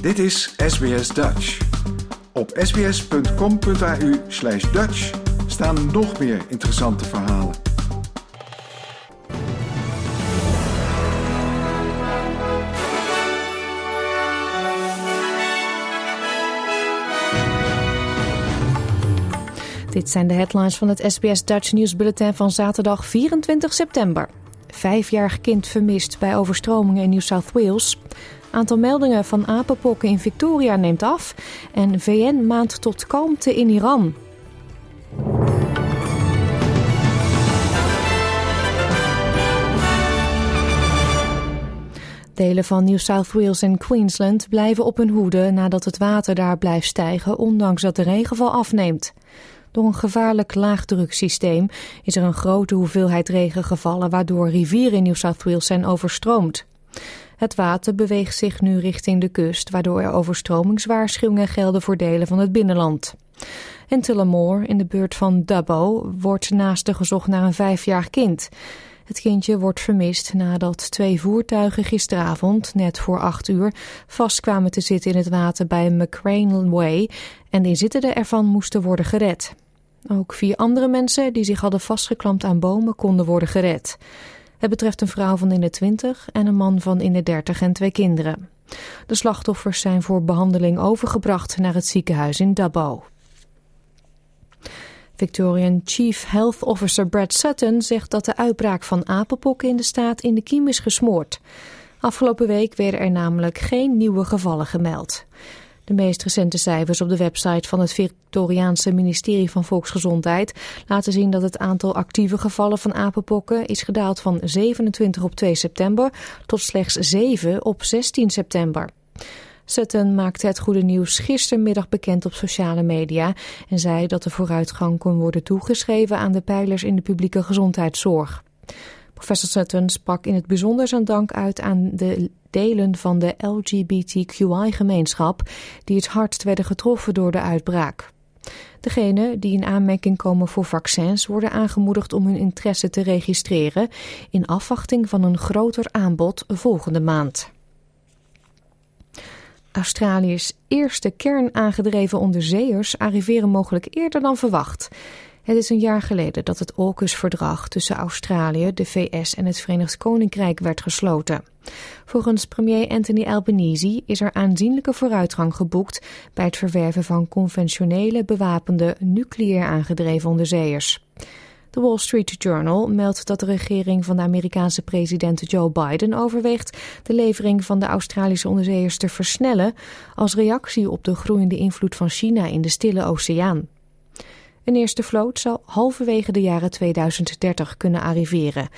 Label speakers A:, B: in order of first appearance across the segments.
A: Dit is SBS Dutch. Op sbs.com.au slash Dutch staan nog meer interessante verhalen.
B: Dit zijn de headlines van het SBS Dutch News Bulletin van zaterdag 24 september. Vijfjarig kind vermist bij overstromingen in New South Wales. Aantal meldingen van apenpokken in Victoria neemt af. En VN maand tot kalmte in Iran. Delen van New South Wales en Queensland blijven op hun hoede nadat het water daar blijft stijgen, ondanks dat de regenval afneemt. Door een gevaarlijk laagdruksysteem is er een grote hoeveelheid regen gevallen, waardoor rivieren in New South Wales zijn overstroomd. Het water beweegt zich nu richting de kust, waardoor er overstromingswaarschuwingen gelden voor delen van het binnenland. In Tullamore, in de buurt van Dubbo, wordt naast gezocht naar een vijfjarig kind. Het kindje wordt vermist nadat twee voertuigen gisteravond, net voor acht uur, vast kwamen te zitten in het water bij McCrane Way en de inzittenden ervan moesten worden gered. Ook vier andere mensen die zich hadden vastgeklampt aan bomen konden worden gered. Het betreft een vrouw van in de 20 en een man van in de 30 en twee kinderen. De slachtoffers zijn voor behandeling overgebracht naar het ziekenhuis in Dubbo. Victorian Chief Health Officer Brad Sutton zegt dat de uitbraak van apenpokken in de staat in de kiem is gesmoord. Afgelopen week werden er namelijk geen nieuwe gevallen gemeld. De meest recente cijfers op de website van het Victoriaanse ministerie van Volksgezondheid laten zien dat het aantal actieve gevallen van apenpokken is gedaald van 27 op 2 september tot slechts 7 op 16 september. Sutton maakte het goede nieuws gistermiddag bekend op sociale media en zei dat de vooruitgang kon worden toegeschreven aan de pijlers in de publieke gezondheidszorg. Professor Sutton sprak in het bijzonder zijn dank uit aan de delen van de LGBTQI-gemeenschap die het hardst werden getroffen door de uitbraak. Degenen die in aanmerking komen voor vaccins worden aangemoedigd om hun interesse te registreren in afwachting van een groter aanbod volgende maand. Australië's eerste kernaangedreven onderzeeërs arriveren mogelijk eerder dan verwacht. Het is een jaar geleden dat het AUKUS-verdrag tussen Australië, de VS en het Verenigd Koninkrijk werd gesloten. Volgens premier Anthony Albanese is er aanzienlijke vooruitgang geboekt bij het verwerven van conventionele bewapende nucleair aangedreven onderzeeërs. De Wall Street Journal meldt dat de regering van de Amerikaanse president Joe Biden overweegt de levering van de Australische onderzeeërs te versnellen als reactie op de groeiende invloed van China in de Stille Oceaan. Een eerste vloot zal halverwege de jaren 2030 kunnen arriveren.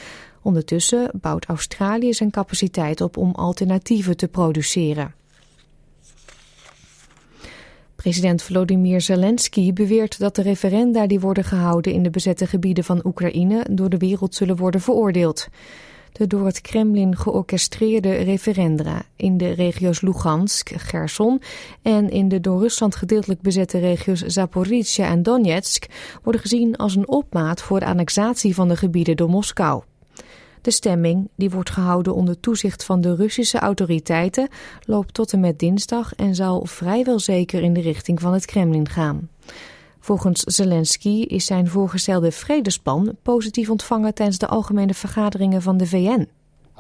B: Ondertussen bouwt Australië zijn capaciteit op om alternatieven te produceren. President Volodymyr Zelensky beweert dat de referenda die worden gehouden in de bezette gebieden van Oekraïne door de wereld zullen worden veroordeeld. De door het Kremlin georchestreerde referenda in de regio's Lugansk, Gerson en in de door Rusland gedeeltelijk bezette regio's Zaporizhia en Donetsk worden gezien als een opmaat voor de annexatie van de gebieden door Moskou. De stemming, die wordt gehouden onder toezicht van de Russische autoriteiten, loopt tot en met dinsdag en zal vrijwel zeker in de richting van het Kremlin gaan. Volgens Zelensky is zijn voorgestelde vredesplan positief ontvangen tijdens de algemene vergaderingen van de VN.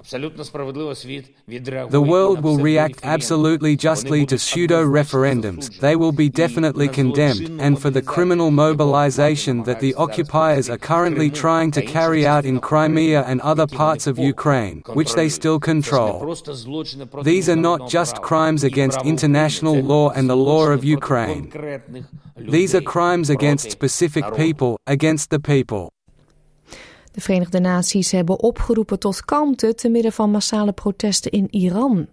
C: The world will react absolutely justly to pseudo referendums, they will be definitely condemned, and for the criminal mobilization that the occupiers are currently trying to carry out in Crimea and other parts of Ukraine, which they still control. These are not just crimes against international law and the law of Ukraine. These are crimes against specific people, against the people.
B: De Verenigde Naties hebben opgeroepen tot kalmte te midden van massale protesten in Iran.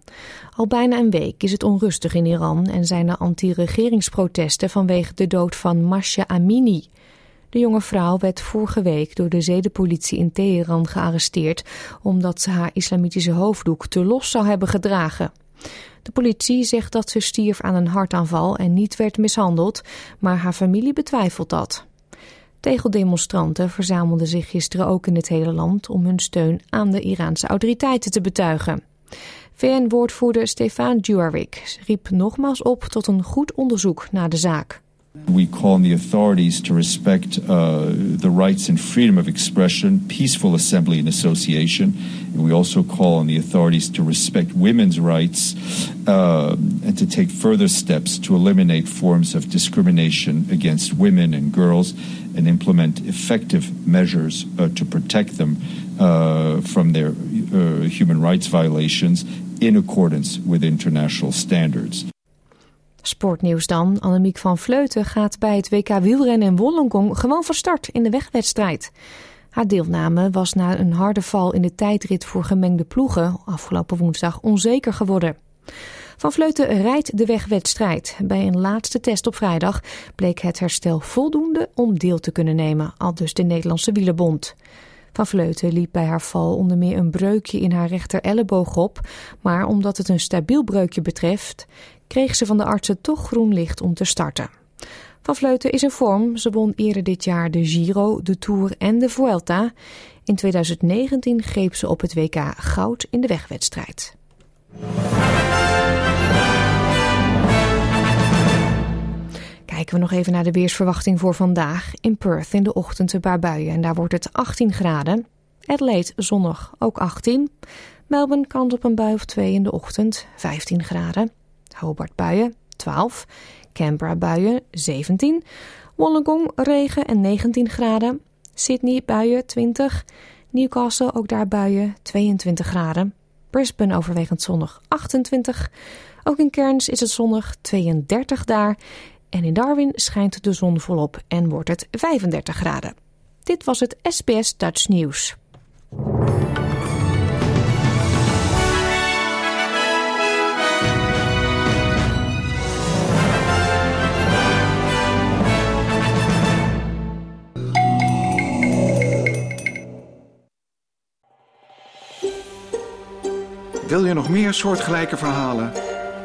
B: Al bijna een week is het onrustig in Iran en zijn er anti-regeringsprotesten vanwege de dood van Masha Amini. De jonge vrouw werd vorige week door de zedenpolitie in Teheran gearresteerd omdat ze haar islamitische hoofddoek te los zou hebben gedragen. De politie zegt dat ze stierf aan een hartaanval en niet werd mishandeld, maar haar familie betwijfelt dat. Tegeldemonstranten verzamelden zich gisteren ook in het hele land om hun steun aan de Iraanse autoriteiten te betuigen. VN-woordvoerder Stefan Dujarric riep nogmaals op tot een goed onderzoek naar de zaak.
D: We call on the authorities to respect uh, the rights and freedom of expression, peaceful assembly and association. And we also call on the authorities to respect women's rights uh, and to take further steps to eliminate forms of discrimination against women and girls and implement effective measures uh, to protect them uh, from their uh, human rights violations in accordance with international standards.
B: Sportnieuws dan. Annemiek van Vleuten gaat bij het WK wielrennen in Wollongong gewoon van start in de wegwedstrijd. Haar deelname was na een harde val in de tijdrit voor gemengde ploegen afgelopen woensdag onzeker geworden. Van Vleuten rijdt de wegwedstrijd. Bij een laatste test op vrijdag bleek het herstel voldoende om deel te kunnen nemen, al dus de Nederlandse wielerbond. Van Vleuten liep bij haar val onder meer een breukje in haar rechter elleboog op, maar omdat het een stabiel breukje betreft, kreeg ze van de artsen toch groen licht om te starten. Van Vleuten is in vorm. Ze won eerder dit jaar de Giro, de Tour en de Vuelta. In 2019 greep ze op het WK goud in de wegwedstrijd. Kijken we nog even naar de weersverwachting voor vandaag. In Perth in de ochtend een paar buien en daar wordt het 18 graden. Adelaide zonnig ook 18. Melbourne kans op een bui of twee in de ochtend 15 graden. Hobart buien 12. Canberra buien 17. Wollongong regen en 19 graden. Sydney buien 20. Newcastle ook daar buien 22 graden. Brisbane overwegend zonnig 28. Ook in Cairns is het zonnig 32 daar. En in Darwin schijnt de zon volop en wordt het 35 graden. Dit was het SBS Dutch News.
A: Wil je nog meer soortgelijke verhalen?